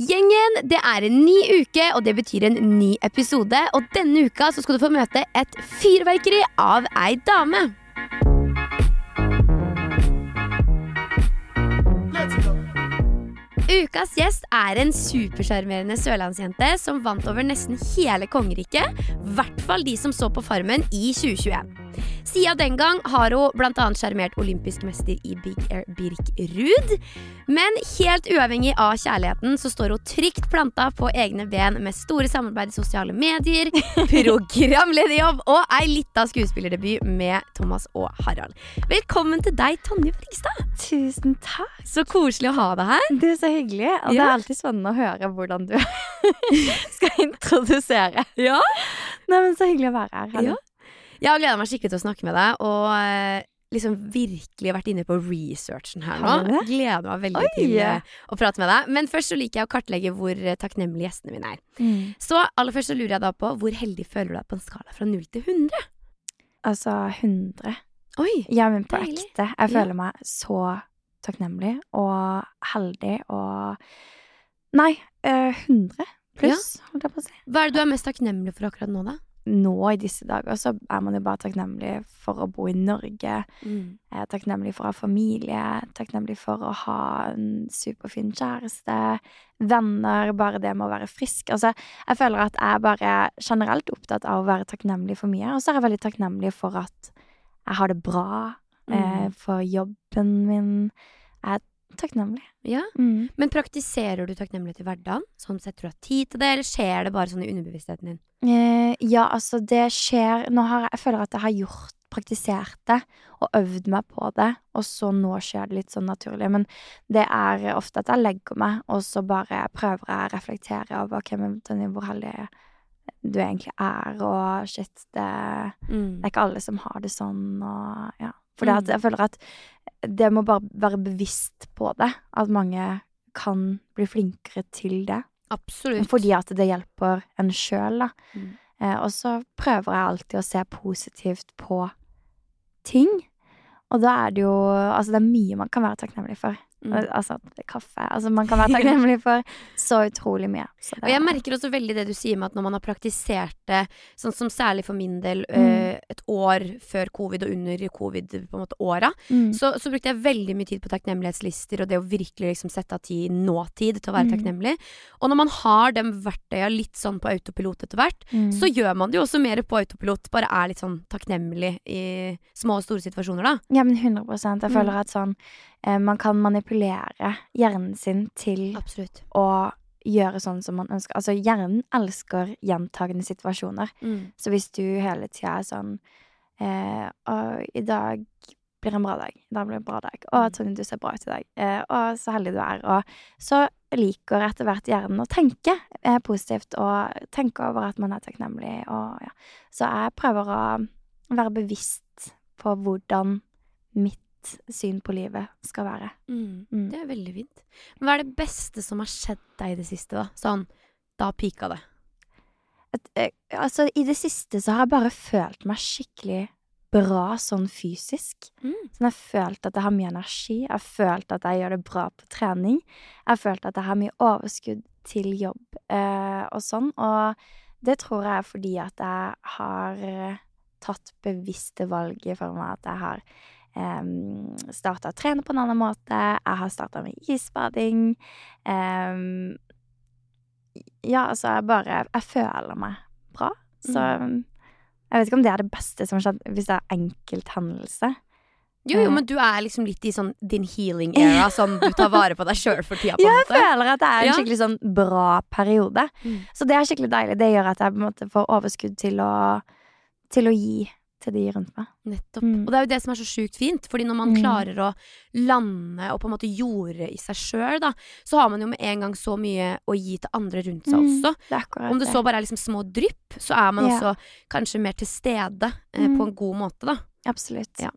Gjengen, det er en ny uke, og det betyr en ny episode. Og denne uka så skal du få møte et fyrverkeri av ei dame. Ukas gjest er en supersjarmerende sørlandsjente som vant over nesten hele kongeriket. I hvert fall de som så på Farmen i 2021. Siden den gang har hun bl.a. sjarmert olympisk mester i Big Air Birk Ruud. Men helt uavhengig av kjærligheten så står hun trygt planta på egne ben med store samarbeid i sosiale medier, programlederjobb og ei lita skuespillerdebut med Thomas og Harald. Velkommen til deg, Tonje Frigstad. Tusen takk. Så koselig å ha deg her. Du, er så hyggelig. Og det er alltid spennende å høre hvordan du skal introdusere. Ja. Nei, men Så hyggelig å være her. Hanne. Ja. Jeg har gleda meg skikkelig til å snakke med deg, og eh, liksom virkelig vært inne på researchen her nå. Gleder meg veldig Oi. til eh, å prate med deg. Men først så liker jeg å kartlegge hvor eh, takknemlige gjestene mine er. Mm. Så aller først så lurer jeg da på hvor heldig føler du deg på en skala fra 0 til 100? Altså 100. Oi! Ja, men på Deilig. ekte. Jeg føler meg så takknemlig og heldig og Nei, eh, 100 pluss, holdt jeg på å si. Hva er det du er mest takknemlig for akkurat nå, da? Nå i disse dager så er man jo bare takknemlig for å bo i Norge. Mm. Er takknemlig for å ha familie, takknemlig for å ha en superfin kjæreste, venner, bare det med å være frisk. Altså, jeg føler at jeg bare generelt opptatt av å være takknemlig for mye, og så er jeg veldig takknemlig for at jeg har det bra, eh, Mm. for jobben min. Jeg er takknemlig. Ja. Mm. Men praktiserer du takknemlighet i hverdagen? Sånn Setter du av tid til det, eller skjer det bare sånn i underbevisstheten din? Eh, ja, altså, det skjer Nå har jeg, jeg føler at jeg har gjort praktisert det og øvd meg på det, og så nå skjer det litt sånn naturlig. Men det er ofte at jeg legger meg, og så bare prøver jeg å reflektere over Hvem men Tonje, hvor heldig du egentlig er, og shit, det, Mm. det er ikke alle som har det sånn, og ja. For Mm. jeg føler at det må bare være bevisst på det, at mange kan bli flinkere til det. Absolutt. Fordi at det hjelper en sjøl, da. Mm. Eh, og så prøver jeg alltid å se positivt på ting. Og da er det jo Altså, det er mye man kan være takknemlig for. Mm. Altså, kaffe Altså, man kan være takknemlig for så utrolig mye. Så Og jeg merker også veldig det du sier med at når man har praktisert det, sånn som særlig for min del, Mm. eh, et år før covid og under covid, på en måte åra, mm. så, så brukte jeg veldig mye tid på takknemlighetslister og det å virkelig liksom sette av tid, nåtid, til å være Mm. takknemlig. Og når man har de verktøya litt sånn på autopilot etter hvert, Mm. så gjør man det jo også mer på autopilot, bare er litt sånn takknemlig i små og store situasjoner, da. Ja, men 100 Jeg Mm. føler at sånn Man kan manipulere hjernen sin til Absolutt. å gjøre sånn som man ønsker. Altså, hjernen elsker gjentagende situasjoner. Mm. Så hvis du hele tida er sånn eh, i dag blir en bra dag. I dag blir en bra dag. Å, Mm. Tonje, du ser bra ut i dag. Eh, å, så heldig du er. Og så liker etter hvert hjernen å tenke eh, positivt og tenke over at man er takknemlig og ja. Så jeg prøver å være bevisst på hvordan mitt syn på livet skal være. Mm. Mm. Det er veldig fint. Men hva er det beste som har skjedd deg i det siste, da? Sånn, da pika det. at, eh, altså, I det siste så har jeg bare følt meg skikkelig bra sånn fysisk. Mm. Sånn, jeg har følt at jeg har mye energi, jeg har følt at jeg gjør det bra på trening. Jeg har følt at jeg har mye overskudd til jobb eh, og sånn. Og det tror jeg er fordi at jeg har eh, tatt bevisste valg i form av at jeg har um, starta å trene på en annen måte. Jeg har starta med isbading. Em, ja, altså, jeg bare Jeg føler meg bra. Så Mm. jeg vet ikke om det er det beste som har skjedd, hvis det er enkelthendelse. Jo, jo, Eh. men du er liksom litt i sånn din healing era, sånn du tar vare på deg sjøl for tida, Ja, jeg føler at det er en skikkelig sånn bra periode. Mm. Så det er skikkelig deilig. Det gjør at jeg på en måte får overskudd til å, til å gi til de rundt meg. Nettopp. Mm. Og det er jo det som er så sjukt fint, fordi når man Mm. klarer å lande og på en måte jorde i seg sjøl, da, så har man jo med en gang så mye å gi til andre rundt seg Mm, også. Det Om det så bare er liksom små drypp, så er man Ja. også kanskje mer til stede eh, Mm. på en god måte, da. Absolutt. Ja.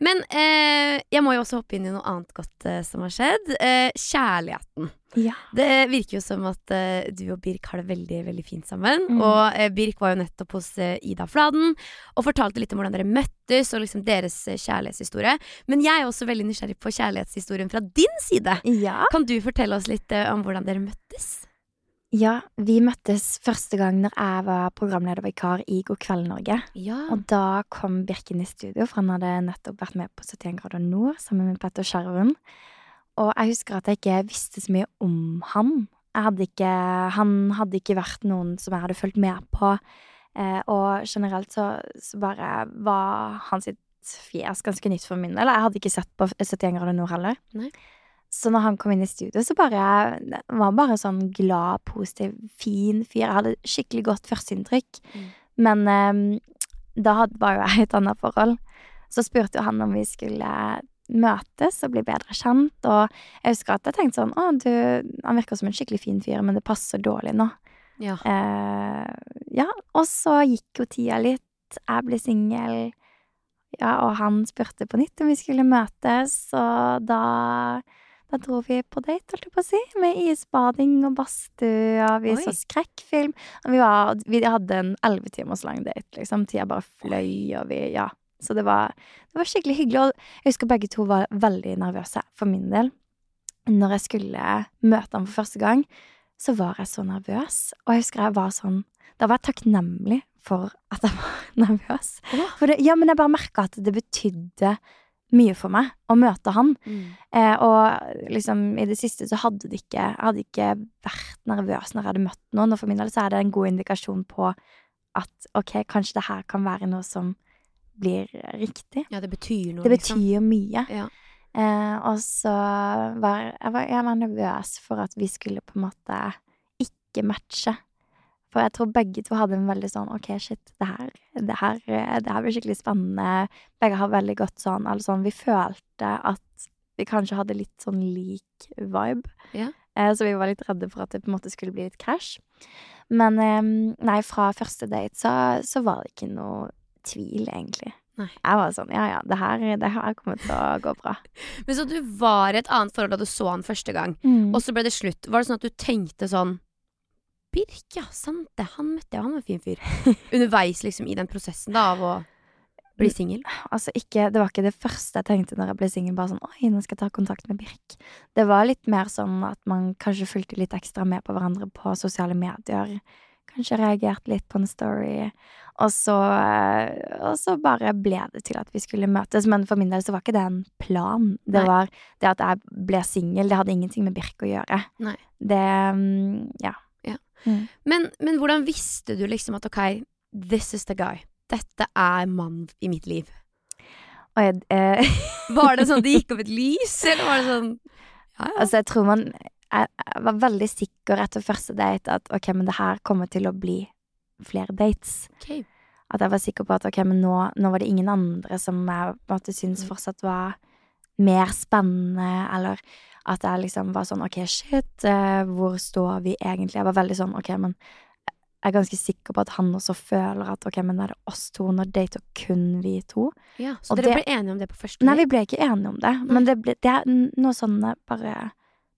Men eh, jeg må jo også hoppe inn i noe annet godt eh, som har skjedd. Eh, kjærligheten. Ja. Det virker jo som at uh, du og Birk har det veldig veldig fint sammen. Mm. Og uh, Birk var jo nettopp hos uh, Ida Fladen og fortalte litt om hvordan dere møttes og liksom deres kjærlighetshistorie. Men jeg er også veldig nysgjerrig på kjærlighetshistorien fra din side. Ja. Kan du fortelle oss litt om hvordan dere møttes? ja, vi møttes første gang når jeg var programledervikar i God kveld Norge. Ja. Og da kom Birken i studio, for han hadde nettopp vært med på 71 grader nord sammen med Petter Skjerven. Og jeg husker at jeg ikke visste så mye om han. Jeg hadde ikke, han hadde ikke vært noen som jeg hadde fulgt med på. Eh, og generelt så, så bare var han sitt fjes ganske nytt for min del. Jeg hadde ikke sett på 71 grader nord heller. Nei. Så når han kom inn i studio, så bare var han bare sånn glad, positiv, fin fyr. Jeg hadde skikkelig godt førsteinntrykk. Mm. Men eh, da var jo jeg i et annet forhold. Så spurte jo han om vi skulle møtes og bli bedre kjent. Og jeg husker at jeg tenkte sånn Å, du, han virker som en skikkelig fin fyr, men det passer dårlig nå. ja. Eh, ja, og så gikk jo tida litt. Jeg ble singel. Ja, og han spurte på nytt om vi skulle møtes, og da da dro vi på date, holdt jeg på å si, med isbading og badstue, og vi Oi. så skrekkfilm. Og vi, var, vi hadde en elleve timers lang date, liksom. Tida bare fløy, og vi Ja. Så det var, det var skikkelig hyggelig. Og jeg husker begge to var veldig nervøse, for min del. Når jeg skulle møte ham for første gang, så var jeg så nervøs. Og jeg husker jeg var sånn Da var jeg takknemlig for at jeg var nervøs. Det, ja, men jeg bare merka at det betydde mye for meg å møte han. Mm. Eh, og liksom i det siste så hadde det ikke Jeg hadde ikke vært nervøs når jeg hadde møtt noen, og for min del så er det en god indikasjon på at ok, kanskje det her kan være noe som blir riktig. ja, det betyr noe, Det liksom. betyr mye. Ja. Eh, og så var jeg, var jeg var nervøs for at vi skulle på en måte ikke matche. For jeg tror begge to hadde en veldig sånn OK, shit, det her, det her, det her blir skikkelig spennende. Begge har veldig godt sånn altså, sånn Vi følte at vi kanskje hadde litt sånn lik vibe. Ja. Eh, så vi var litt redde for at det på en måte skulle bli litt krasj. Men eh, nei, fra første date så, så var det ikke noe tvil, egentlig. Nei. Jeg var sånn Ja, ja, det her, det her kommer til å gå bra. Men så du var i et annet forhold da du så han første gang, Mm. og så ble det slutt. Var det sånn at du tenkte sånn Birk, ja, sant det. Han møtte jeg, han var en fin fyr. Underveis liksom i den prosessen da av å bli singel. Altså ikke, Det var ikke det første jeg tenkte når jeg ble singel. Bare sånn Oi, nå skal jeg ta kontakt med Birk. Det var litt mer sånn at man kanskje fulgte litt ekstra med på hverandre på sosiale medier. Kanskje reagerte litt på en story. Og så, eh, og så bare ble det til at vi skulle møtes. Men for min del så var ikke det en plan. Det Nei. var det at jeg ble singel. Det hadde ingenting med Birk å gjøre. Nei. Det mm, Ja. Ja. Mm. Men, men hvordan visste du liksom at ok, this is the guy. Dette er mann i mitt liv. Jeg, eh, Var det sånn at det gikk opp et lys, eller var det sånn Ja, ja. Altså, jeg tror man Jeg, jeg var veldig sikker etter første date at ok, men det her kommer til å bli flere dates. Okay. At jeg var sikker på at ok, men nå, nå var det ingen andre som jeg på en måte syntes Mm. fortsatt var mer spennende, eller at jeg liksom var sånn ok, shit, eh, hvor står vi egentlig? Jeg var veldig sånn ok, men jeg er ganske sikker på at han også føler at ok, men er det oss to, nå dater kun vi to. Ja, så Og dere det- ble enige om det på første Nei, vi ble ikke enige om det, men det, ble, det er noe sånn bare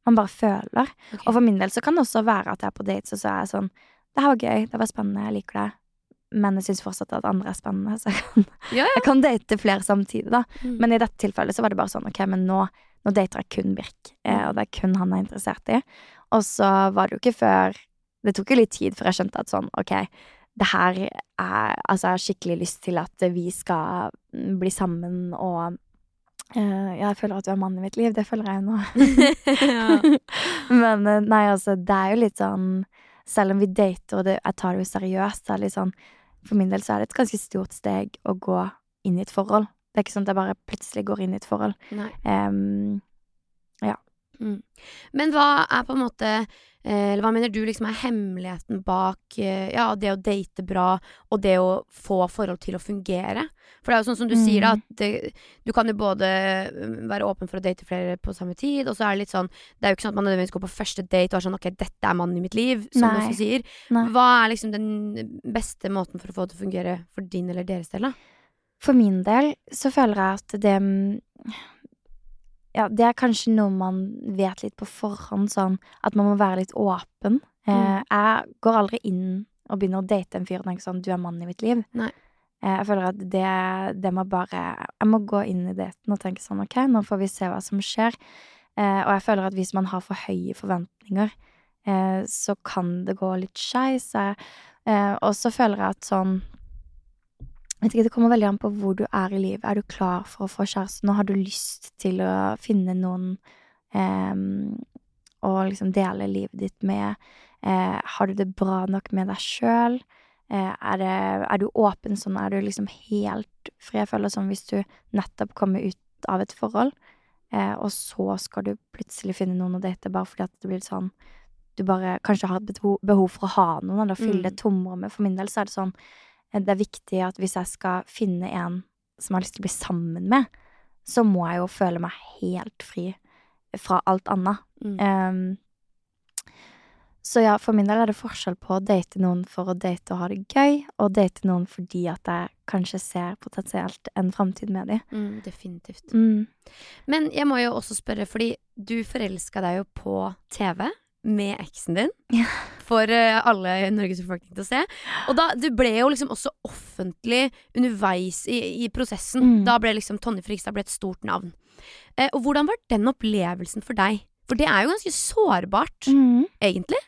man bare føler. Okay. Og for min del så kan det også være at jeg er på dates, og så er jeg sånn Det her var gøy, det var spennende, jeg liker det. Men jeg syns fortsatt at andre er spennende, så jeg kan, Ja, ja. jeg kan date flere samtidig, da. Mm. Men i dette tilfellet så var det bare sånn ok, men nå, nå dater jeg kun Birk, eh, Mm. og det er kun han jeg er interessert i. Og så var det jo ikke før Det tok jo litt tid før jeg skjønte at sånn ok, det her er Altså, jeg har skikkelig lyst til at vi skal bli sammen og jeg føler at du er mannen i mitt liv. Det føler jeg jo nå. ja. Men eh, nei, altså, det er jo litt sånn Selv om vi dater, og det, jeg tar det jo seriøst, det er litt sånn For min del så er det et ganske stort steg å gå inn i et forhold. Det er ikke sånn at jeg bare plutselig går inn i et forhold. Nei. Em, Men hva er på en måte eh, Eller hva mener du liksom er hemmeligheten bak eh, ja, det å date bra og det å få forhold til å fungere? For det er jo sånn som du sier, Mm. at det, du kan jo både mm, være åpen for å date flere på samme tid, og så er det litt sånn Det er jo ikke sånn at man nødvendigvis går på første date og er sånn Ok, dette er mannen i mitt liv, som du også sier. Nei. Hva er liksom den beste måten for å få det til å fungere for din eller deres del, da? For min del så føler jeg at det mm, Ja, det er kanskje noe man vet litt på forhånd, sånn at man må være litt åpen. Eh, Mm. jeg går aldri inn og begynner å date en fyr og tenker sånn Du er mannen i mitt liv. Nei. Eh, jeg føler at det, det må bare Jeg må gå inn i daten og tenke sånn Ok, nå får vi se hva som skjer. Eh, og jeg føler at hvis man har for høye forventninger, eh, så kan det gå litt skeis. Eh, og så føler jeg at sånn vet ikke, Det kommer veldig an på hvor du er i livet. Er du klar for å få kjæreste? Nå har du lyst til å finne noen eh, å liksom dele livet ditt med. Eh, har du det bra nok med deg sjøl? Eh, er, er du åpen sånn? Er du liksom helt fri? Jeg føler sånn hvis du nettopp kommer ut av et forhold, eh, og så skal du plutselig finne noen å date bare fordi at det blir sånn Du bare kanskje har et behov for å ha noen, eller fylle det tomrommet. For min del så er det sånn det er viktig at hvis jeg skal finne en som jeg har lyst til å bli sammen med, så må jeg jo føle meg helt fri fra alt annet. Mm. Um, så ja, for min del er det forskjell på å date noen for å date og ha det gøy, og date noen fordi at jeg kanskje ser potensielt en framtid med dem. Mm, definitivt. Mm. Men jeg må jo også spørre, fordi du forelska deg jo på TV med eksen din. Ja. For eh, alle i Norges befolkning til å se. Og da, du ble jo liksom også offentlig underveis i, i prosessen. Mm. Da ble liksom Tonje Frigstad ble et stort navn. Eh, og hvordan var den opplevelsen for deg? For det er jo ganske sårbart, Mm. egentlig.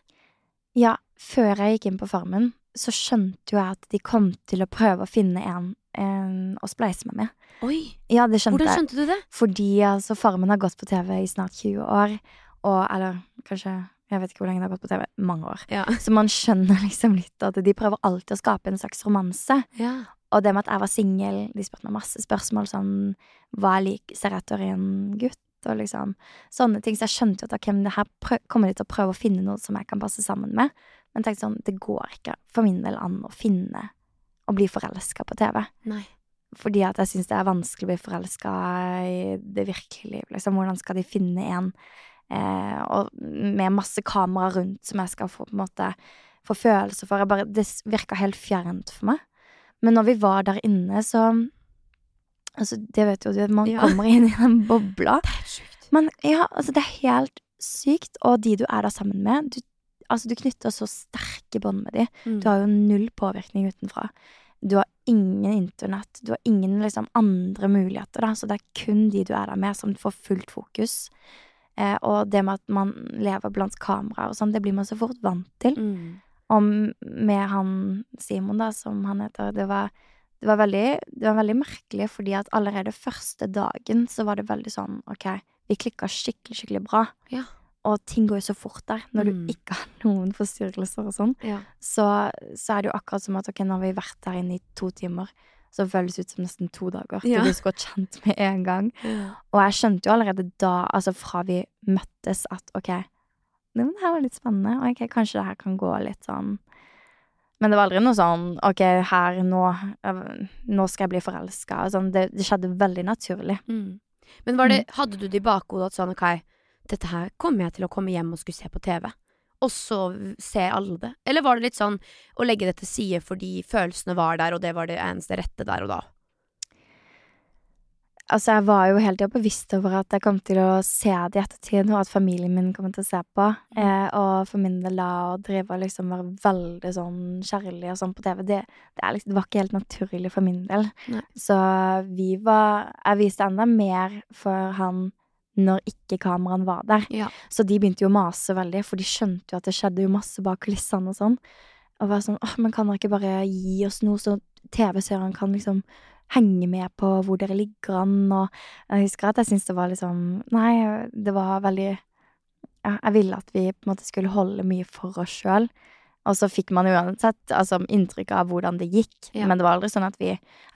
Ja, før jeg gikk inn på Farmen, så skjønte jo jeg at de kom til å prøve å finne en, å spleise meg med. Oi, Ja, det skjønte Hvordan skjønte du det? Fordi altså, Farmen har gått på TV i snart 20 år. Og, eller kanskje Jeg vet ikke hvor lenge det har gått på TV. Mange år. Ja. Så man skjønner liksom litt at de prøver alltid å skape en slags romanse. ja. Og det med at jeg var singel, de spurte meg masse spørsmål sånn Hva jeg lik, ser etter i en gutt, og liksom sånne ting. Så jeg skjønte jo at ok, men det her prøv, kommer de til å prøve å finne noe som jeg kan passe sammen med. Men tenkte sånn, det går ikke for min del an å finne å bli forelska på TV. Nei. Fordi at jeg syns det er vanskelig å bli forelska i det virkelige liv. Liksom. Hvordan skal de finne en eh, og med masse kamera rundt som jeg skal få på en måte få følelser for? Bare, det virka helt fjernt for meg. Men når vi var der inne, så Altså, det vet jo du, man Ja. kommer inn i den bobla. Det er sykt sjukt. Men ja, altså, det er helt sykt. Og de du er der sammen med, du, altså, du knytter så sterke bånd med de. Mm. Du har jo null påvirkning utenfra. Du har ingen internett, du har ingen liksom, andre muligheter, da. Så det er kun de du er der med, som får fullt fokus. Eh, og det med at man lever blant kameraer og sånn, det blir man så fort vant til. Mm. Og med han Simon, da, som han heter, det var, det var, veldig, det var veldig merkelig, fordi at allerede første dagen så var det veldig sånn OK, vi klikka skikkelig, skikkelig bra. Ja. Og ting går jo så fort der, når Mm. du ikke har noen forstyrrelser og sånn Ja. så, så er det jo akkurat som at ok, nå har vi vært der inne i to timer, så føles ut som nesten to dager. Ja. Du blir så godt kjent med en gang. Og jeg skjønte jo allerede da, altså fra vi møttes, at ok, det her var litt spennende, og ok, kanskje det her kan gå litt sånn Men det var aldri noe sånn ok, her, nå, øh, nå skal jeg bli forelska. Sånn, det, det skjedde veldig naturlig. Mm. Men var det, hadde du det i bakhodet at sånn ok, dette her kommer jeg til å komme hjem og skulle se på TV? Og så se alle det? Eller var det litt sånn å legge det til side fordi følelsene var der, og det var det eneste rette der og da? Altså, jeg var jo hele tida bevisst over at jeg kom til å se det i ettertid, og at familien min kom til å se på. Eh, og for min del da å drive og liksom være veldig sånn kjærlig og sånn på TV, det, det, er liksom, det var ikke helt naturlig for min del. Nei. Så vi var Jeg viste enda mer for han når ikke kameraene var der. Ja. Så de begynte jo å mase veldig, for de skjønte jo at det skjedde jo masse bak kulissene og sånn. Og var sånn åh, men kan dere ikke bare gi oss noe, så TV-seerne kan liksom henge med på hvor dere ligger an, og jeg husker at jeg syntes det var liksom Nei, det var veldig ja, Jeg ville at vi på en måte skulle holde mye for oss sjøl. Og så fikk man uansett altså, inntrykk av hvordan det gikk, Ja. men det var aldri sånn at vi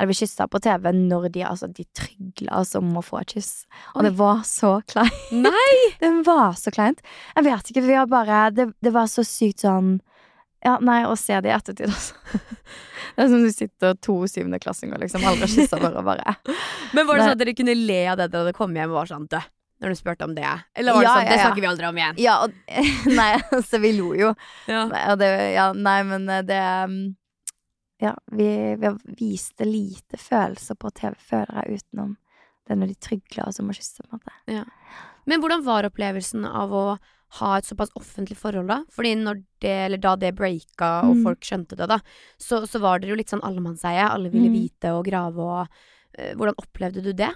vi kyssa på TV når de altså, de trygla oss om å få et kyss. Og Oi. det var så kleint. Nei! Det var så kleint. Jeg vet ikke, vi har bare Det, det var så sykt sånn Ja, nei, å se det i ettertid, altså. Det er som du sitter to syvendeklassinger, liksom, aldri har kyssa hverandre, bare Men var det sånn at dere kunne le av det da dere kom hjem og var sånn dø? Når du spurte om det? Eller var det Ja, sånn ja, det snakker vi aldri om igjen? Ja, og Nei, altså, vi lo jo. Ja. Det, ja, nei, men eh, det um, Ja, vi, vi viste lite følelser på TV, føler jeg, utenom det når de trygler oss om å kysse, på en måte. Men hvordan var opplevelsen av å ha et såpass offentlig forhold, da? Fordi når det, eller da det breaka og Mm. folk skjønte det, da, så, så var dere jo litt sånn allemannseie. Alle ville Mm. vite og grave og eh, Hvordan opplevde du det?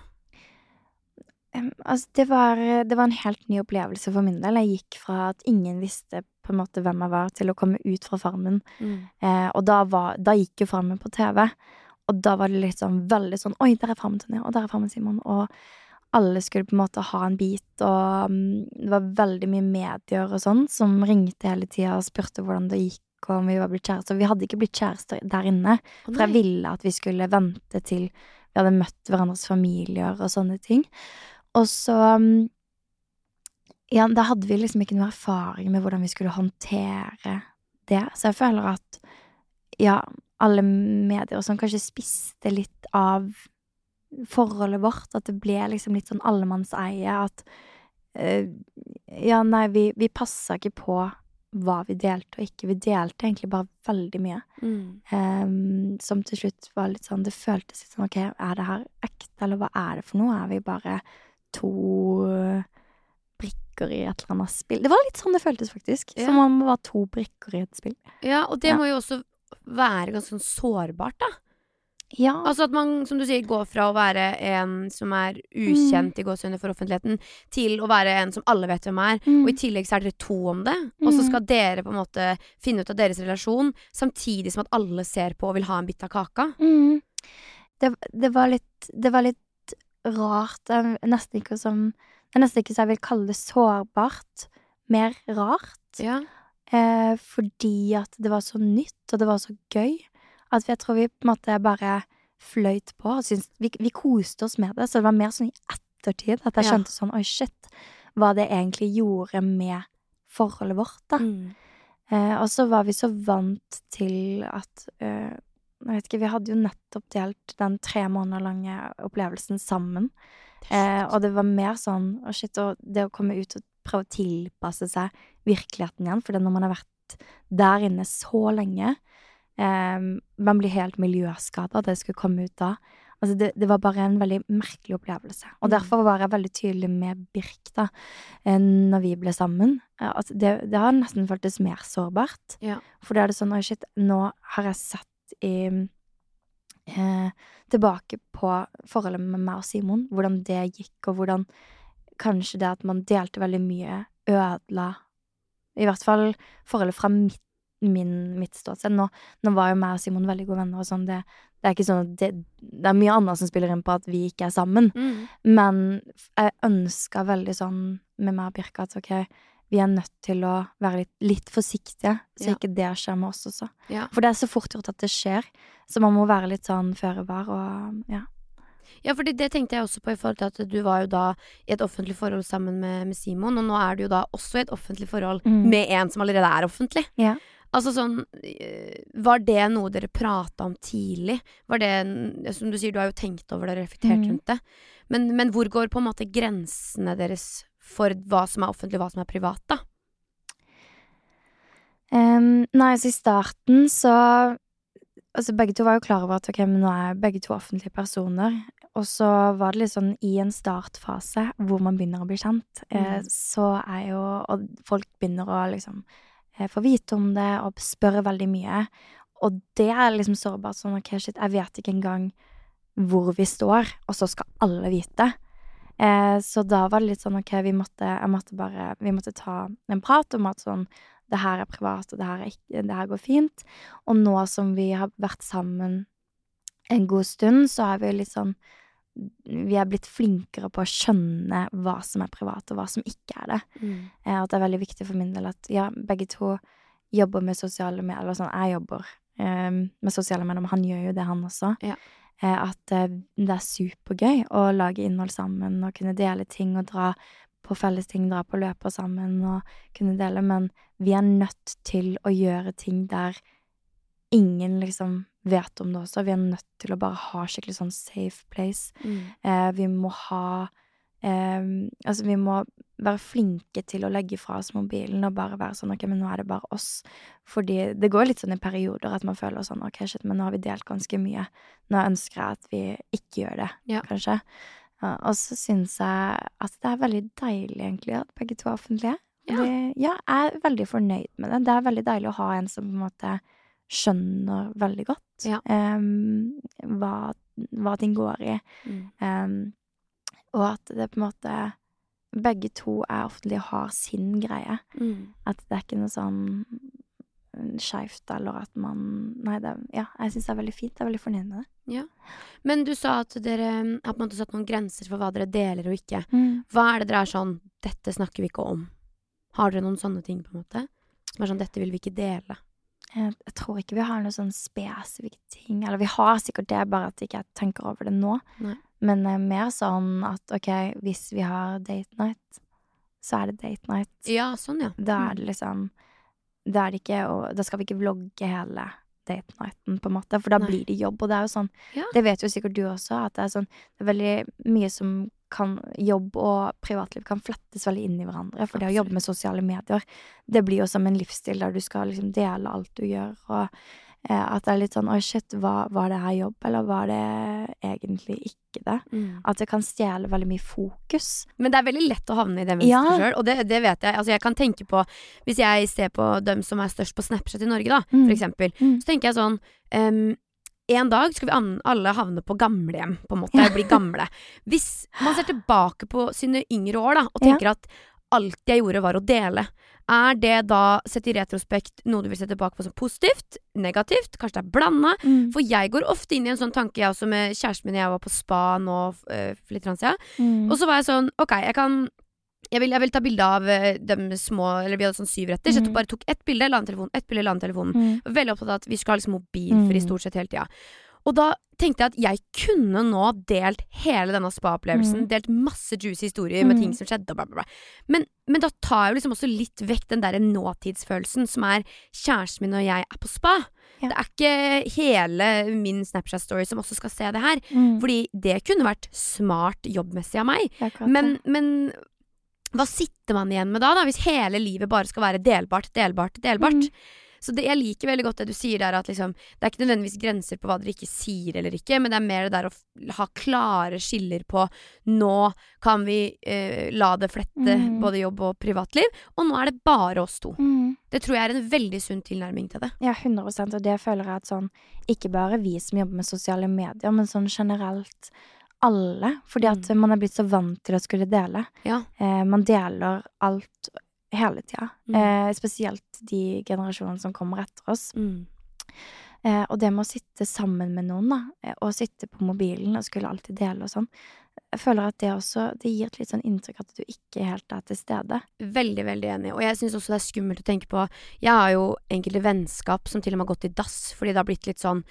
Altså, det var, det var en helt ny opplevelse for min del. Jeg gikk fra at ingen visste på en måte hvem jeg var, til å komme ut fra Farmen. Eh, og da, var, da gikk jo Farmen på TV. Og da var det litt sånn veldig sånn Oi, der er Farmen Tonje, og der er Farmen Simon. Og alle skulle på en måte ha en bit, og mm, det var veldig mye medier og sånn som ringte hele tida og spurte hvordan det gikk, og om vi var blitt kjærester. Vi hadde ikke blitt kjærester der inne, for jeg ville at vi skulle vente til vi hadde møtt hverandres familier og sånne ting. Og så mm, Ja, da hadde vi liksom ikke noe erfaring med hvordan vi skulle håndtere det, så jeg føler at ja, alle medier og sånn kanskje spiste litt av forholdet vårt, at det ble liksom litt sånn allemannseie, at eh, Ja, nei, vi, vi passa ikke på hva vi delte og ikke. Vi delte egentlig bare veldig mye. Ehm, som til slutt var litt sånn Det føltes litt sånn Ok, er det her ekte, eller hva er det for noe? Er vi bare to brikker i et eller annet spill? Det var litt sånn det føltes, faktisk. Ja. Som om det var to brikker i et spill. Ja, og det Ja. må jo også være ganske sånn sårbart, da. Ja. Altså at man, som du sier, går fra å være en som er ukjent i gåsehudene for offentligheten, til å være en som alle vet hvem er. Mm. Og i tillegg så er dere to om det. Og så Mm. skal dere på en måte finne ut av deres relasjon, samtidig som at alle ser på og vil ha en bit av kaka. Mm. Det, det var litt Det var litt rart. Nesten ikke som Det er nesten ikke så jeg vil kalle det sårbart. Mer rart. Ja. Eh, fordi at det var så nytt, og det var så gøy. At jeg tror vi på en måte bare fløyt på og syntes vi, vi koste oss med det. Så det var mer sånn i ettertid at jeg Ja. sånn Oi, shit. Hva det egentlig gjorde med forholdet vårt, da. Mm. Eh, og så var vi så vant til at eh, Jeg vet ikke, vi hadde jo nettopp delt den tre måneder lange opplevelsen sammen. Eh, og det var mer sånn oh shit, og det å komme ut og prøve å tilpasse seg virkeligheten igjen. For det når man har vært der inne så lenge eh, Man blir helt miljøskada, det skulle komme ut da. Altså det, det var bare en veldig merkelig opplevelse. Og Mm. derfor var jeg veldig tydelig med Birk da, eh, når vi ble sammen. Altså det, det har nesten føltes mer sårbart. Ja. For da er det sånn Oi, shit, nå har jeg sett i eh, Tilbake på forholdet med meg og Simon. Hvordan det gikk, og hvordan kanskje det at man delte veldig mye, ødela I hvert fall forholdet fra mitt, min, mitt ståsted. Nå, nå var jo meg og Simon veldig gode venner, og sånn. Det, det er ikke sånn at det, det er mye annet som spiller inn på at vi ikke er sammen. Mm. Men jeg ønska veldig sånn med meg og Birka at ok, vi er nødt til å være litt, litt forsiktige, så Ja. ikke det skjer med oss også. Ja. For det er så fort gjort at det skjer, så man må være litt sånn føre var og ja. Ja, for det tenkte jeg også på i forhold til at du var jo da i et offentlig forhold sammen med, med Simon, og nå er du jo da også i et offentlig forhold Mm. med en som allerede er offentlig. Ja. Altså sånn Var det noe dere prata om tidlig? Var det Som du sier, du har jo tenkt over det og reflektert Mm. rundt det. Men, men hvor går på en måte grensene deres for hva som er offentlig, hva som er privat, da? Um, nei, så i starten så Altså, begge to var jo klar over at ok, men nå er begge to offentlige personer. Og så var det litt sånn i en startfase hvor man begynner å bli kjent, eh, Mm. så er jo Og folk begynner å liksom eh, få vite om det og spørre veldig mye. Og det er liksom sårbart sånn ok, shit, jeg vet ikke engang hvor vi står, og så skal alle vite. Eh, så da var det litt sånn ok, vi måtte, jeg måtte bare Vi måtte ta en prat om at sånn det her er privat, og det her, er ikke, det her går fint. Og nå som vi har vært sammen en god stund så har vi litt sånn Vi er blitt flinkere på å skjønne hva som er privat, og hva som ikke er det. Mm. Eh, At det er veldig viktig for min del at ja, begge to jobber med sosiale medier, eller sånn, jeg jobber eh, med sosiale medier, men han gjør jo det, han også. Ja. Eh, at eh, det er supergøy å lage innhold sammen og kunne dele ting og dra på felles ting, dra på løper sammen og kunne dele, men vi er nødt til å gjøre ting der ingen liksom vet om det også. Vi er nødt til å bare ha skikkelig sånn safe place. Mm. Eh, vi må ha Altså, vi må være flinke til å legge fra oss mobilen og bare være sånn ok, men nå er det bare oss. Fordi det går litt sånn i perioder at man føler sånn ok, shit, men nå har vi delt ganske mye. Nå ønsker jeg at vi ikke gjør det, Ja. kanskje. Og så syns jeg at det er veldig deilig, egentlig, at begge to er offentlige. Ja. Det, ja, jeg er veldig fornøyd med det. Det er veldig deilig å ha en som på en måte skjønner veldig godt Ja. um, hva, hva ting går i. Mm. Em, og at det på en måte Begge to er offentlige og har sin greie. Mm. At det er ikke noe sånn skeivt, eller at man Nei, det, ja, jeg syns det er veldig fint. Jeg er veldig fornøyd med det. Men du sa at dere mm, en måte satt noen grenser for hva dere deler og ikke. Mm. Hva er det dere er sånn Dette snakker vi ikke om. Har dere noen sånne ting, på en måte? Som er sånn Dette vil vi ikke dele. Jeg, jeg tror ikke vi har noen sånn spesifikke ting. Eller vi har sikkert det, bare at ikke tenker over det nå. Nei. Men eh, mer sånn at ok, hvis vi har date night, så er det date night. Ja, sånn, ja. Da er det liksom Da er det ikke og Da skal vi ikke vlogge hele date nighten, på en måte, for da Nei. blir det jobb. Og det er jo sånn Ja. Det vet jo sikkert du også, at det er sånn Det er veldig mye som kan Jobb og privatliv kan flettes veldig inn i hverandre. For det å jobbe med sosiale medier, det blir jo som en livsstil der du skal liksom dele alt du gjør, og at det er litt sånn Oi, shit, var, var det her jobb, eller var det egentlig ikke det? Mm. At det kan stjele veldig mye fokus. Men det er veldig lett å havne i det Ja. mønsteret sjøl, og det, det vet jeg. Altså, jeg kan tenke på Hvis jeg ser på dem som er størst på Snapchat i Norge, da, Mm. for eksempel, Mm. så tenker jeg sånn um, en dag skal vi alle havne på gamlehjem, på en måte. Bli gamle. Hvis man ser tilbake på sine yngre år da, og Ja. tenker at alt jeg gjorde var å dele, er det da, sett i retrospekt, noe du vil se tilbake på som positivt? Negativt? Kanskje det er blanda? Mm. For jeg går ofte inn i en sånn tanke, jeg også med kjæresten min, jeg var på spa nå øh, for litt siden. Mm. Og så var jeg sånn, ok, jeg kan jeg vil, jeg vil ta bilde av de små Eller vi hadde sånn syv retter, så jeg tok, Mhm. bare tok ett bilde, la den telefonen, ett bilde, la den telefonen. Mm. Veldig opptatt av at vi skulle ha liksom mobilfri Mm. stort sett hele tida. Og da tenkte jeg at jeg kunne nå delt hele denne spa-opplevelsen. Mm. Delt masse juicy historier med Mm. ting som skjedde bla, bla, bla. Men, men da tar jeg jo liksom også litt vekk den derre nåtidsfølelsen som er kjæresten min og jeg er på spa. Ja. Det er ikke hele min Snapchat-story som også skal se det her. Mm. Fordi det kunne vært smart jobbmessig av meg. Men, men hva sitter man igjen med da, da, hvis hele livet bare skal være delbart, delbart, delbart? Mm. Så det, jeg liker veldig godt det du sier der, at liksom, det er ikke nødvendigvis grenser på hva dere ikke sier eller ikke, men det er mer det der å ha klare skiller på nå kan vi eh, la det flette Mm. både jobb og privatliv, og nå er det bare oss to. Mm. Det tror jeg er en veldig sunn tilnærming til det. Ja, 100% og det føler jeg at sånn Ikke bare vi som jobber med sosiale medier, men sånn generelt alle. Fordi at Mm. man er blitt så vant til å skulle dele. Ja. Eh, man deler alt hele tida. Mm. Eh, spesielt de generasjonene som kommer etter oss. Eh, og det med å sitte sammen med noen, da, eh, og sitte på mobilen og skulle alltid dele og sånn, jeg føler at det også Det gir et litt sånn inntrykk at du ikke helt er til stede. Veldig, veldig enig. Og jeg syns også det er skummelt å tenke på Jeg har jo enkelte vennskap som til og med har gått i dass fordi det har blitt litt sånn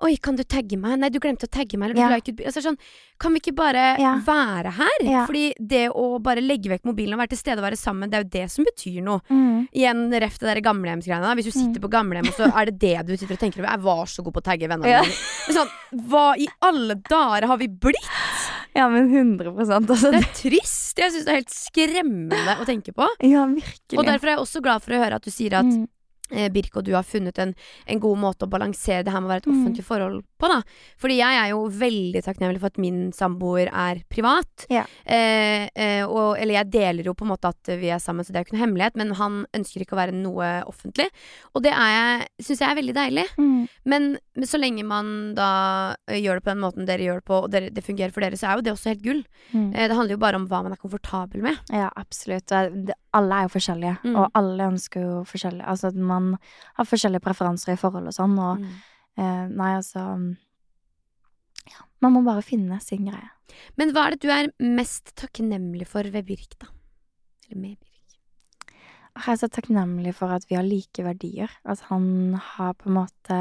Oi, kan du tagge meg? Nei, du glemte å tagge meg. Eller du Ja. la ikke ut bi-» altså, sånn, Kan vi ikke bare Ja. være her? Ja. Fordi det å bare legge vekk mobilen og være til stede og være sammen, det er jo det som betyr noe. Mm. Igjen ref det der gamlehjemsgreiene. Hvis du sitter på gamlehjem, og så er det det du sitter og tenker over. Jeg var så god på å tagge vennene Ja. mine. Sånn, hva i alle dager har vi blitt? Ja, men 100% altså. Det er trist. Jeg syns det er helt skremmende å tenke på. Ja, virkelig. Og derfor er jeg også glad for å høre at du sier at Mm. Eh, Birk og du har funnet en, en god måte å balansere det her med å være et Mm. offentlig forhold på. da Fordi jeg er jo veldig takknemlig for at min samboer er privat. Ja. Eh, eh, og, eller jeg deler jo på en måte at vi er sammen, så det er jo ikke noe hemmelighet. Men han ønsker ikke å være noe offentlig. Og det syns jeg er veldig deilig. Mm. Men, men så lenge man da eh, gjør det på den måten dere gjør det på, og det, det fungerer for dere, så er jo det også helt gull. Mm. Eh, det handler jo bare om hva man er komfortabel med. Ja, absolutt. Alle er jo forskjellige, Mm. og alle ønsker jo forskjellig Altså at man har forskjellige preferanser i forhold og sånn, og Mm. eh, Nei, altså Man må bare finne sin greie. Men hva er det du er mest takknemlig for ved Birk, da? Eller med Birk? Jeg er så takknemlig for at vi har like verdier. At han har på en måte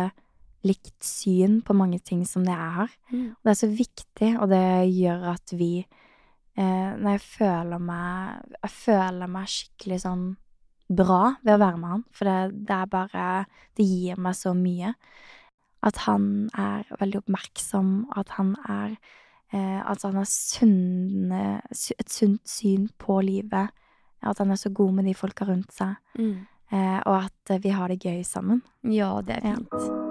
likt syn på mange ting som det jeg har. Mm. Og det er så viktig, og det gjør at vi eh, Når jeg føler meg Jeg føler meg skikkelig sånn bra ved å være med han. For det, det er bare Det gir meg så mye. At han er veldig oppmerksom, at han er eh, Altså, han har sunne, et sunt syn på livet. At han er så god med de folka rundt seg. Mm. Eh, og at vi har det gøy sammen. Ja, det er Ja.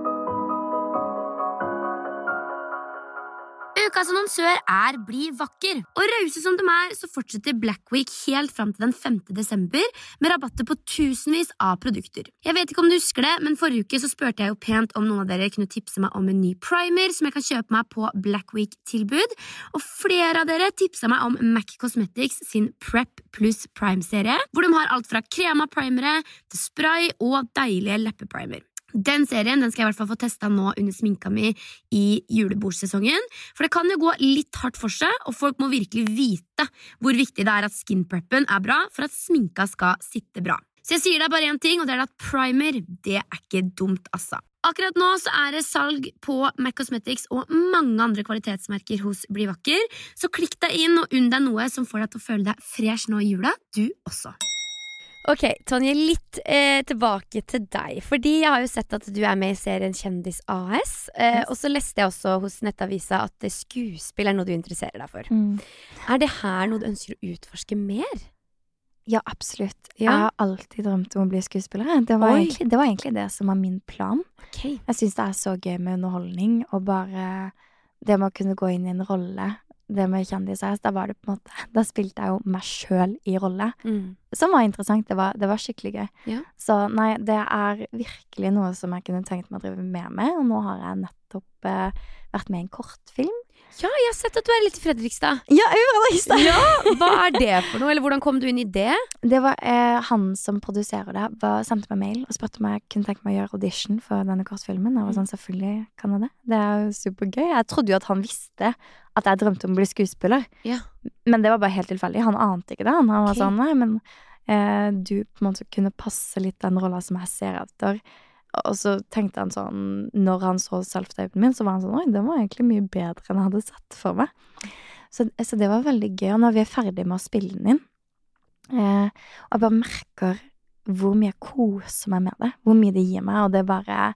Fint. Ukas annonsør er Bli vakker. Og rause som de er, så fortsetter Black Week helt fram til den 5. desember med rabatter på tusenvis av produkter. Jeg vet ikke om du husker det, men forrige uke så spurte jeg jo pent om noen av dere kunne tipse meg om en ny primer som jeg kan kjøpe meg på Black Week-tilbud. Og flere av dere tipsa meg om MAC Cosmetics sin Prep pluss Prime-serie, hvor de har alt fra krema primere til spray og deilige leppeprimer. Den serien den skal jeg i hvert fall få testa nå under sminka mi i julebordsesongen. For det kan jo gå litt hardt for seg, og folk må virkelig vite hvor viktig det er at skinpreppen er bra for at sminka skal sitte bra. Så jeg sier deg bare én ting, og det er at primer det er ikke dumt, altså. Akkurat nå så er det salg på MAC Cosmetics og mange andre kvalitetsmerker hos Bli vakker, så klikk deg inn og unn deg noe som får deg til å føle deg fresh nå i jula, du også. Ok, Tonje, litt eh, tilbake til deg. Fordi jeg har jo sett at du er med i serien Kjendis AS. Eh, Yes. Og så leste jeg også hos Nettavisa at skuespill er noe du interesserer deg for. Mm. Er det her noe du ønsker å utforske mer? Ja, absolutt. Ja. Jeg har alltid drømt om å bli skuespiller. Det var, egentlig, det var egentlig det som var min plan. Okay. Jeg syns det er så gøy med underholdning, og bare det med å kunne gå inn i en rolle. Det med kjendishest, da var det på en måte Da spilte jeg jo meg sjøl i rolle. Mm. Som var interessant. Det var, det var skikkelig gøy. Ja. Så nei, det er virkelig noe som jeg kunne tenkt meg å drive mer med, og nå har jeg nettopp eh, vært med i en kortfilm. Ja, jeg har sett at du er litt i Fredrikstad. Ja, jeg gjorde det! Ja, Hva er det for noe, eller hvordan kom du inn i det? Det var eh, han som produserer det, var, sendte meg mail og spurte om jeg kunne tenke meg å gjøre audition for denne kortfilmen. Jeg var sånn, selvfølgelig kan jeg det. Det er jo supergøy. Jeg trodde jo at han visste at jeg drømte om å bli skuespiller. Ja. Men det var bare helt tilfeldig. Han ante ikke det. Han var okay. sånn, nei, men eh, du på en måte kunne passe litt den rolla som jeg ser etter. Og så tenkte han sånn, når han så self-tapen min, så var han sånn, oi, den var egentlig mye bedre enn jeg hadde sett for meg. Så, så det var veldig gøy. Og når vi er ferdig med å spille den inn, eh, og jeg bare merker hvor mye jeg koser meg med det, hvor mye det gir meg, og det bare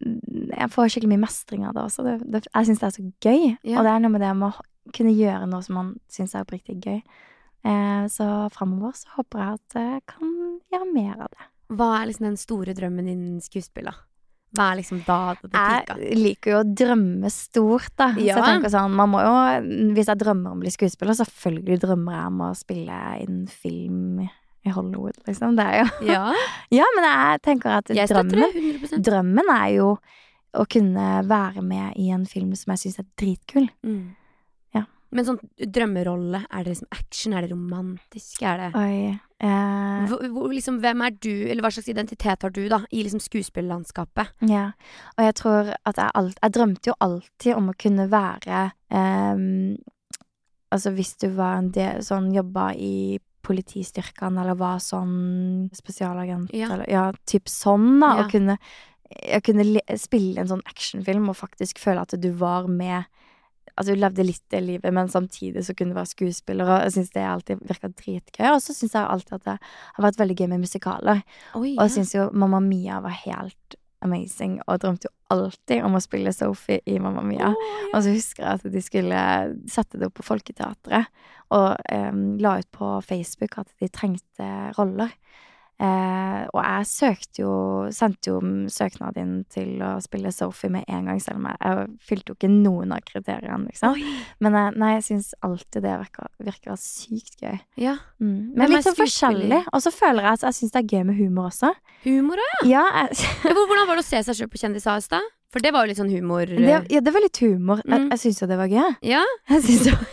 Jeg får skikkelig mye mestring av det også. Det, det, jeg syns det er så gøy. Ja. Og det er noe med det med å kunne gjøre noe som man syns er oppriktig gøy. Eh, så framover så håper jeg at jeg kan gjøre mer av det. Hva er liksom den store drømmen din innen skuespill, da? Hva er liksom da det pika? Jeg liker jo å drømme stort, da. Så jeg tenker sånn, man må jo Hvis jeg drømmer om å bli skuespiller, selvfølgelig drømmer jeg om å spille innen film i Hollywood, liksom. Det er jo Ja, Ja, men jeg tenker at jeg drømmen, drømmen er jo å kunne være med i en film som jeg syns er dritkul. mm. Ja. Men sånn drømmerolle, er det liksom action? Er det romantisk? Er det Oi. Eh, hvor, hvor, liksom, Hvem er du, eller hva slags identitet har du, da, i liksom skuespillerlandskapet? Ja, og jeg tror at jeg alt Jeg drømte jo alltid om å kunne være eh, Altså hvis du var en del Sånn jobba i politistyrkene, eller var sånn spesialagent, Ja. eller ja, typ sånn, da. Ja. Og kunne, jeg kunne spille en sånn actionfilm og faktisk føle at du var med Altså du levde litt det livet, men samtidig så kunne du være skuespiller, og jeg syns det alltid virka dritgøy. Og så syns jeg alltid at det har vært veldig gøy med musikaler. Oi, Og jeg syns jo Mamma Mia var helt amazing, og drømte jo alltid om å spille Sophie i Mamma Mia. Og så husker jeg at de skulle sette det opp på Folketeatret, og um, la ut på Facebook at de trengte roller. Eh, og jeg søkte jo Sendte jo søknaden inn til å spille Sophie med en gang, selv om jeg, jeg fylte jo ikke noen av kriteriene, liksom. Men jeg, nei, jeg syns alltid det virker, virker sykt gøy. Ja. Mm. Men, Men litt sånn forskjellig. Og så føler jeg at jeg syns det er gøy med humor også. Humor òg, Ja, jeg, ja. Hvor- Hvordan var det å se seg sjøl på Kjendis AS, da? For det var jo litt sånn humor. det, ja, det var litt humor. Jeg, Mm. jeg syns jo det var gøy. Ja, Jeg synes det var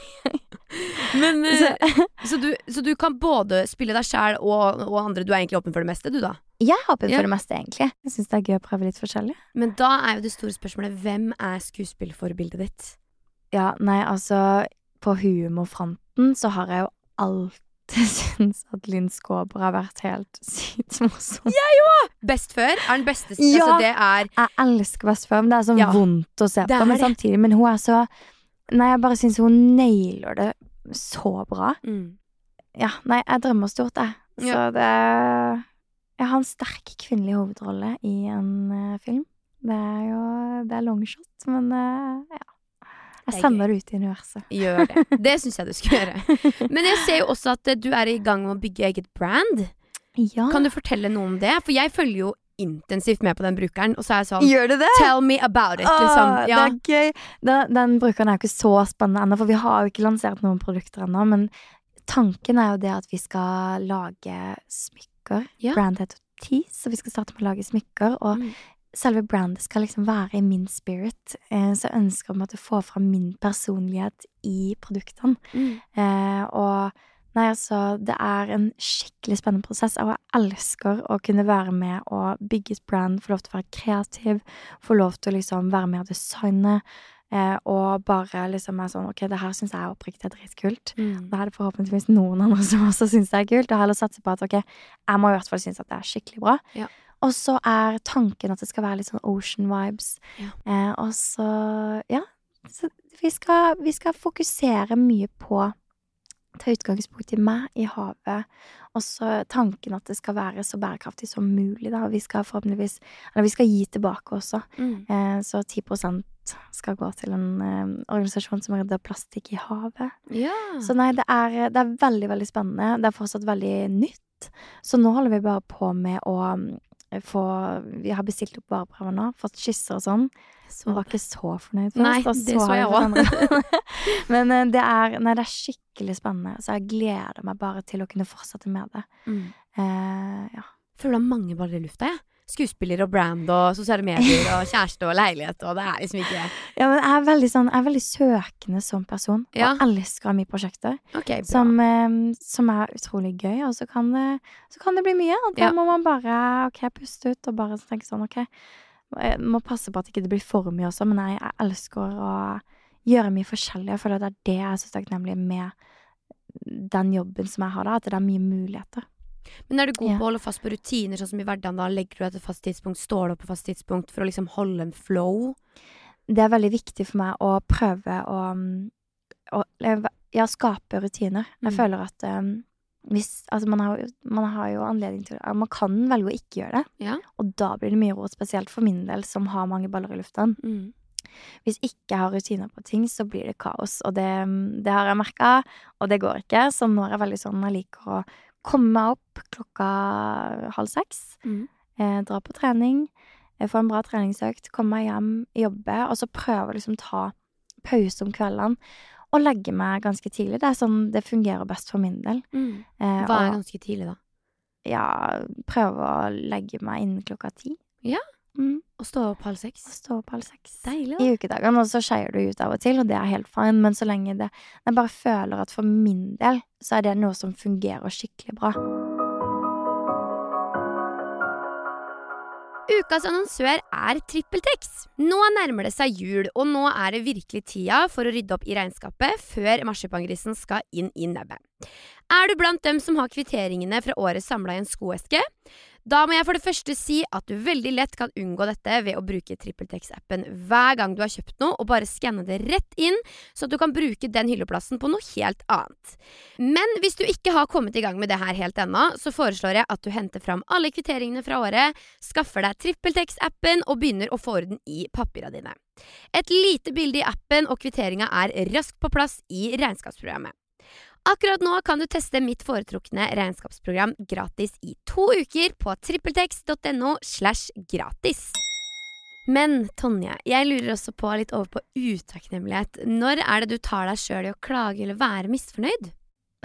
men eh, Så- så, du, så du kan både spille deg sjæl og, og andre. Du er egentlig åpen for det meste, du, da? Jeg er åpen Ja. for det meste, egentlig. Jeg syns det er gøy å prøve litt forskjellig. Men da er jo det store spørsmålet hvem er skuespillforbildet ditt? Ja, nei, altså På humorfronten så har jeg jo alltid syntes at Linn Skåber har vært helt sykt morsom. Best før er den beste. Ja. Altså, det er Jeg elsker Best før, men det er sånn Ja, vondt å se på. Men samtidig, men hun er så Nei, jeg bare syns hun nailer det så bra. mm. Ja, nei, jeg drømmer stort, jeg. Så Ja. det Jeg har en sterk kvinnelig hovedrolle i en uh, film. Det er jo Det er longshot, men uh, ja. Jeg er sender det ut i universet. Gjør det. Det syns jeg du skal gjøre. Men jeg ser jo også at eh, du er i gang med å bygge eget brand. Ja. Kan du fortelle noe om det? For jeg følger jo intensivt med på den brukeren, og så er jeg sånn Gjør du det? Tell me about it, liksom. Åh, Ja. Det er gøy. Den, den brukeren er jo ikke så spennende ennå, for vi har jo ikke lansert noen produkter ennå. Men tanken er jo det at vi skal lage smykker. Ja. Brand heter Tease, så vi skal starte med å lage smykker. Og Mm. selve brandet skal liksom være i min spirit. Eh, så jeg ønsker om at å få fram min personlighet i produktene. Mm. Eh, og nei, altså, det er en skikkelig spennende prosess, og jeg elsker å kunne være med og bygge et brand, få lov til å være kreativ, få lov til å liksom være med og designe, eh, og bare liksom er sånn, ok, det her synes jeg oppriktig er dritkult. Mm. Da er det forhåpentligvis noen andre som også synes det er kult, og heller satse på at, ok, jeg må i hvert fall synes at det er skikkelig bra. Ja. Og så er tanken at det skal være litt sånn ocean vibes. Ja. Eh, og så, ja, så vi skal, vi skal fokusere mye på ta utgangspunkt i meg, i havet, og så tanken at det skal være så bærekraftig som mulig, da. Vi skal forhåpentligvis Eller vi skal gi tilbake også. Mm. Eh, så 10% skal gå til en eh, organisasjon som redder plastikk i havet. Ja. Så nei, det er, det er veldig, veldig spennende. Det er fortsatt veldig nytt. Så nå holder vi bare på med å få Vi har bestilt opp vareprøver nå, fått skisser og sånn. Så hun var ikke så fornøyd først. Nei, det så jeg òg. Men eh, det er, nei, det er skikkelig spennende, så jeg gleder meg bare til å kunne fortsette med det. mm. Uh, ja. Føler du har mange baller i lufta, jeg. Skuespiller og brand og sosiale medier og kjæreste og leilighet og det er liksom ikke ja, men jeg er veldig sånn Jeg er veldig søkende som person, Ja. og elsker mye prosjekter. Okay. Som, eh, som er utrolig gøy, og så kan det, så kan det bli mye. Og da Ja. må man bare ok, puste ut og bare tenke sånn ok Jeg må passe på at ikke det blir for mye også, men jeg, jeg elsker å gjøre mye forskjellig. Jeg føler at det er det jeg er så takknemlig med den jobben som jeg har da, at det er mye muligheter. Men er du god Ja. på å holde fast på rutiner, sånn som i hverdagen? da? Legger du deg til fast tidspunkt? Står du opp på fast tidspunkt for å liksom holde en flow? Det er veldig viktig for meg å prøve å, mm, å ja, skape rutiner. Jeg Mm. føler at um, hvis Altså, man har, man har jo anledning til Man kan velge å ikke gjøre det, Ja. og da blir det mye råd, spesielt for min del, som har mange baller i lufta. Mm. Hvis ikke jeg har rutiner på ting, så blir det kaos, og det, det har jeg merka, og det går ikke. Så nå er jeg veldig sånn Jeg liker å komme meg opp klokka halv seks. Mm. eh, dra på trening, eh, få en bra treningsøkt, komme meg hjem, jobbe, og så prøve å liksom ta pause om kveldene. Og legge meg ganske tidlig. Det er sånn det fungerer best for min del. Mm. Eh, Hva er og ganske tidlig, da? ja, prøve å legge meg innen klokka ti. Ja. Mm, Å stå opp halv og stå opp halv seks. Deilig, I da. ukedagene, og så skeier du ut av og til, og det er helt fine, men så lenge det Jeg bare føler at for min del så er det noe som fungerer skikkelig bra. Ukas annonsør er TrippelTex. Nå nærmer det seg jul, og nå er det virkelig tida for å rydde opp i regnskapet før marsipangrisen skal inn i nebbet. Er du blant dem som har kvitteringene fra året samla i en skoeske? Da må jeg for det første si at du veldig lett kan unngå dette ved å bruke TrippelTex-appen hver gang du har kjøpt noe, og bare skanne det rett inn, så at du kan bruke den hylleplassen på noe helt annet. Men hvis du ikke har kommet i gang med det her helt ennå, så foreslår jeg at du henter fram alle kvitteringene fra året, skaffer deg TrippelTex-appen og begynner å få orden i papira dine. Et lite bilde i appen og kvitteringa er raskt på plass i regnskapsprogrammet. Akkurat nå kan du teste mitt foretrukne regnskapsprogram gratis i to uker på trippeltex.no slash gratis. Men Tonje, jeg lurer også på litt over på utakknemlighet. Når er det du tar deg sjøl i å klage eller være misfornøyd?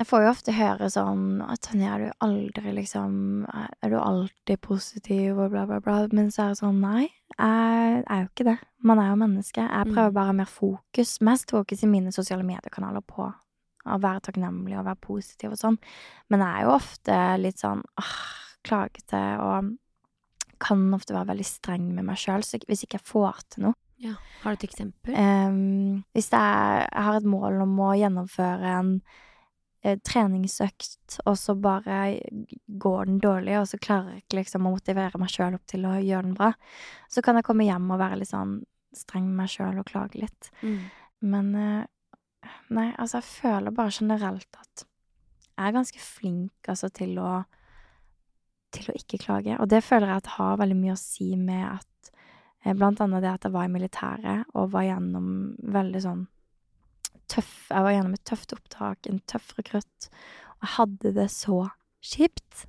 Jeg får jo ofte høre sånn at Tonje, er du aldri liksom Er du alltid positiv og bla, bla, bla? Men så er det sånn, nei. Jeg er jo ikke det. Man er jo menneske. Jeg prøver Mm. bare mer fokus. Mest fokus i mine sosiale mediekanaler på å være takknemlig og være positiv og sånn. Men jeg er jo ofte litt sånn åh, klagete og kan ofte være veldig streng med meg sjøl, hvis ikke jeg får til noe, Ja. Har du et eksempel? Um, hvis er, jeg har et mål om å gjennomføre en eh, treningsøkt, og så bare går den dårlig, og så klarer jeg ikke liksom å motivere meg sjøl opp til å gjøre den bra, så kan jeg komme hjem og være litt sånn streng med meg sjøl og klage litt. Mm. Men eh, Nei, altså, jeg føler bare generelt at jeg er ganske flink, altså, til å Til å ikke klage. Og det føler jeg at har veldig mye å si med at eh, Blant annet det at jeg var i militæret og var gjennom veldig sånn tøff Jeg var gjennom et tøft opptak, en tøff rekrutt, og jeg hadde det så kjipt.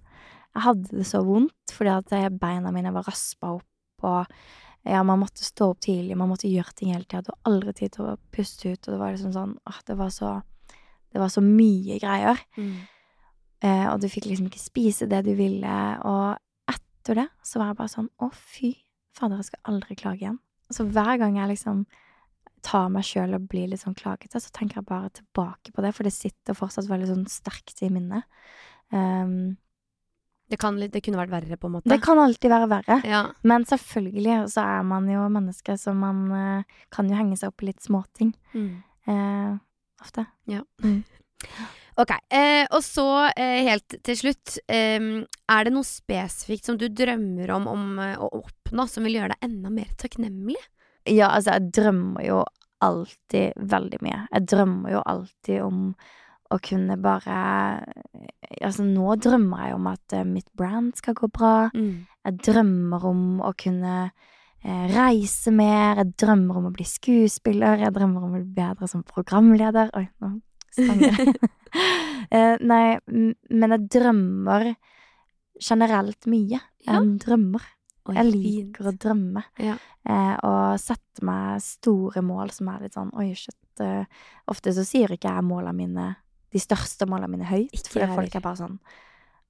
Jeg hadde det så vondt fordi at beina mine var raspa opp, og ja, man måtte stå opp tidlig, man måtte gjøre ting hele tida. Du har aldri tid til å puste ut, og det var liksom sånn åh, det var så Det var så mye greier. Mm. Eh, og du fikk liksom ikke spise det du ville. Og etter det så var jeg bare sånn Å, fy fader, jeg skal aldri klage igjen. Så hver gang jeg liksom tar meg sjøl og blir litt sånn klagete, så tenker jeg bare tilbake på det, for det sitter fortsatt veldig sånn sterkt i minnet. Um, Det, kan, det kunne vært verre, på en måte. det kan alltid være verre. Ja. Men selvfølgelig så er man jo menneske, så man eh, kan jo henge seg opp i litt småting. Mm. Eh, ofte. Ok, eh, og så eh, helt til slutt. Eh, er det noe spesifikt som du drømmer om, om eh, å oppnå som vil gjøre deg enda mer takknemlig? Ja, altså, jeg drømmer jo alltid veldig mye. Jeg drømmer jo alltid om å kunne bare Altså, nå drømmer jeg om at eh, mitt brand skal gå bra. Jeg drømmer om å kunne eh, reise mer. Jeg drømmer om å bli skuespiller. Jeg drømmer om å bli bedre som programleder. Oi, nå stanger jeg. eh, nei, men jeg drømmer generelt mye. Ja. Jeg drømmer. Oi, Jeg fint. liker å drømme. Ja. Eh, og sette meg store mål som er litt sånn Oi, shit. Uh, ofte så sier ikke jeg målene mine de største målene mine høyt, fordi folk er bare sånn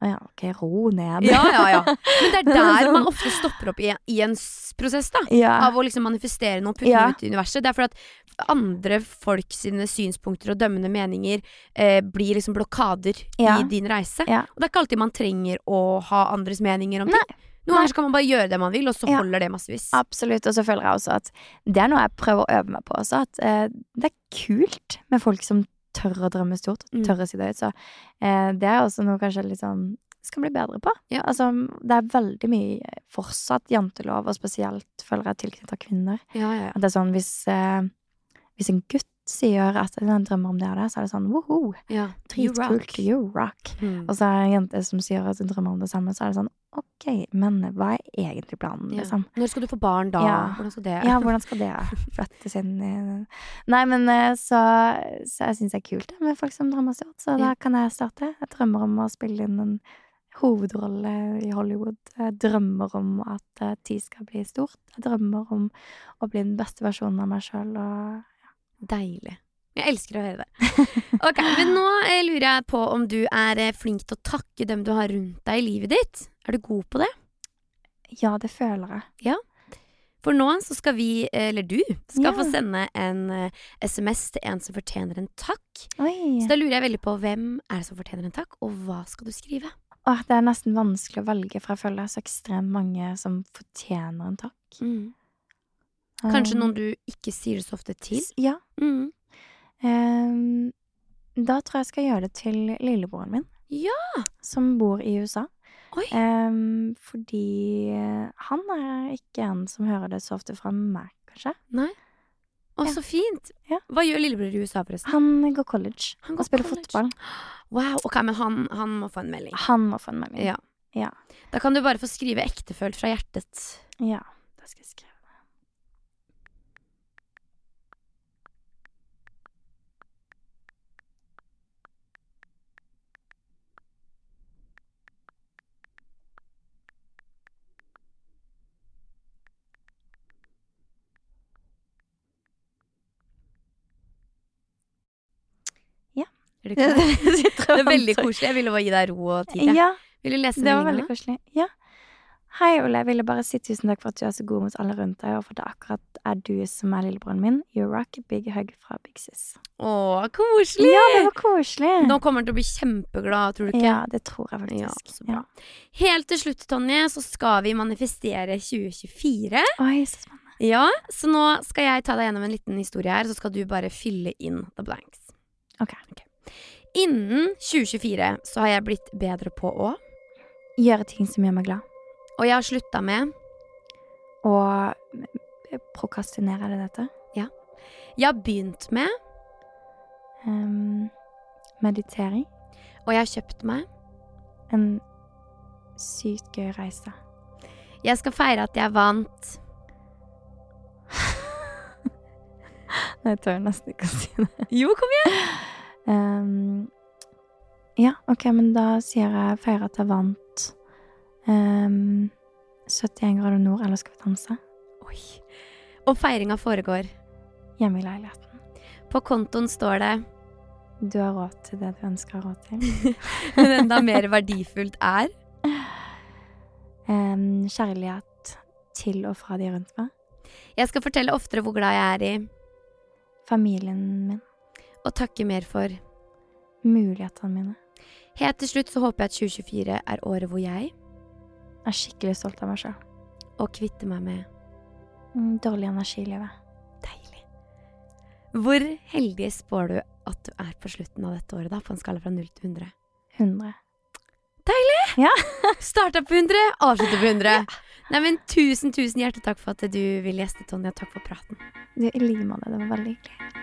Å ja, ok, ro ned. Ja, ja, ja. Men det er der man ofte stopper opp i, i en prosess, da. Ja. Av å liksom manifestere noe og putte Ja. ut i universet. Det er for at andre folk sine synspunkter og dømmende meninger eh, blir liksom blokader Ja. i din reise. Ja. Og det er ikke alltid man trenger å ha andres meninger om ting. Noen ganger kan man bare gjøre det man vil, og så Ja. holder det massevis. Absolutt. Og så føler jeg også at det er noe jeg prøver å øve meg på også, at eh, det er kult med folk som tør å drømme stort, Mm. tør å si det høyt. Så eh, det er også noe kanskje litt sånn skal bli bedre på. Ja. Altså, det er veldig mye fortsatt jantelov, og spesielt føler jeg tilknyttet kvinner. Ja, ja. At det er sånn hvis, eh, hvis en gutt sier at den drømmer om det og det, så er det sånn woho, ja. You rock. you rock. Mm. Og så er det en jente som sier at hun drømmer om det samme, så er det sånn ok, men hva er egentlig planen, Ja. liksom? Når skal du få barn da? Ja. Hvordan skal det Ja, hvordan skal det flyttes inn i Nei, men eh, så, så jeg syns det er kult det, med folk som drømmer stort, så da kan jeg starte. Jeg drømmer om å spille inn en hovedrolle i Hollywood. Jeg drømmer om at eh, tid skal bli stort. Jeg drømmer om å bli den beste versjonen av meg sjøl og Deilig. Jeg elsker å høre det. Ok, Men nå eh, lurer jeg på om du er flink til å takke dem du har rundt deg i livet ditt. Er du god på det? Ja, det føler jeg. For nå så skal vi, eller du, skal Ja. få sende en eh, SMS til en som fortjener en takk. Oi. Så da lurer jeg veldig på hvem er det som fortjener en takk, og hva skal du skrive? Åh, det er nesten vanskelig å velge, for jeg føler det er så ekstremt mange som fortjener en takk. Kanskje Um, noen du ikke sier det så ofte til? Ja. Mm. Um, da tror jeg jeg skal gjøre det til lillebroren min. Ja. Som bor i USA. Um, fordi han er ikke en som hører det så ofte fra meg, kanskje. Nei. Å, Ja. så fint. Ja. Hva gjør lillebror i USA, forresten? Han går college Han og spiller college. fotball. Wow, ok, men han, han må få en melding. Han må få en melding. Ja. Ja. Da kan du bare få skrive ektefølt fra hjertet. Ja, da skal jeg skrive klar? Sitter Det er veldig koselig. Jeg ville bare gi deg ro og tid. Ja, Vil du lese det var veldig koselig. Ja. Hei, Ole. Jeg ville bare si tusen takk for at du er så god mot alle rundt deg, og for det akkurat er du som er lillebroren min. You rock. Big hug fra Big Sis. Å, koselig! Ja, det var koselig. Nå kommer han til å bli kjempeglad, tror du ikke? Ja, det tror jeg Ja, faktisk. så bra. Helt til slutt, Tonje, så skal vi manifestere 2024. Oi, så spennende. Ja, så nå skal jeg ta deg gjennom en liten historie her, så skal du bare fylle inn the blanks. Ok. Innen 2024 så har jeg blitt bedre på å Gjøre ting som gjør meg glad. Og jeg har slutta med Å prokastinere er det dette? Jeg har begynt med um, meditering. Og jeg har kjøpt meg En sykt gøy reise. Jeg skal feire at jeg vant Jeg tør nesten ikke å si det. Jo, kom igjen! Ehm, ja, ok, men da sier jeg feire at jeg vant um, 71 grader nord, eller skal vi danse? Oi. Og feiringa foregår. Hjemme i leiligheten. På kontoen står det Du har råd til det du ønsker å ha råd til. Men enda mer verdifullt er Um, kjærlighet til og fra de rundt meg. Jeg skal fortelle oftere hvor glad jeg er i, Familien min. Og takke mer for. Mulighetene mine. Helt til slutt så håper jeg at 2024 er året hvor jeg, er skikkelig stolt av meg sjøl. og kvitter meg med Mm, dårlig energi i livet. deilig. Hvor heldig spår du at du er på slutten av dette året, da, på en skala fra 0 til 100? 100. Deilig! Ja. Starta på 100, avslutta på 100. Nei, men tusen, tusen hjertelig takk for at du ville gjeste, Tonje. Takk for praten. Du, I like måte. Det var veldig hyggelig.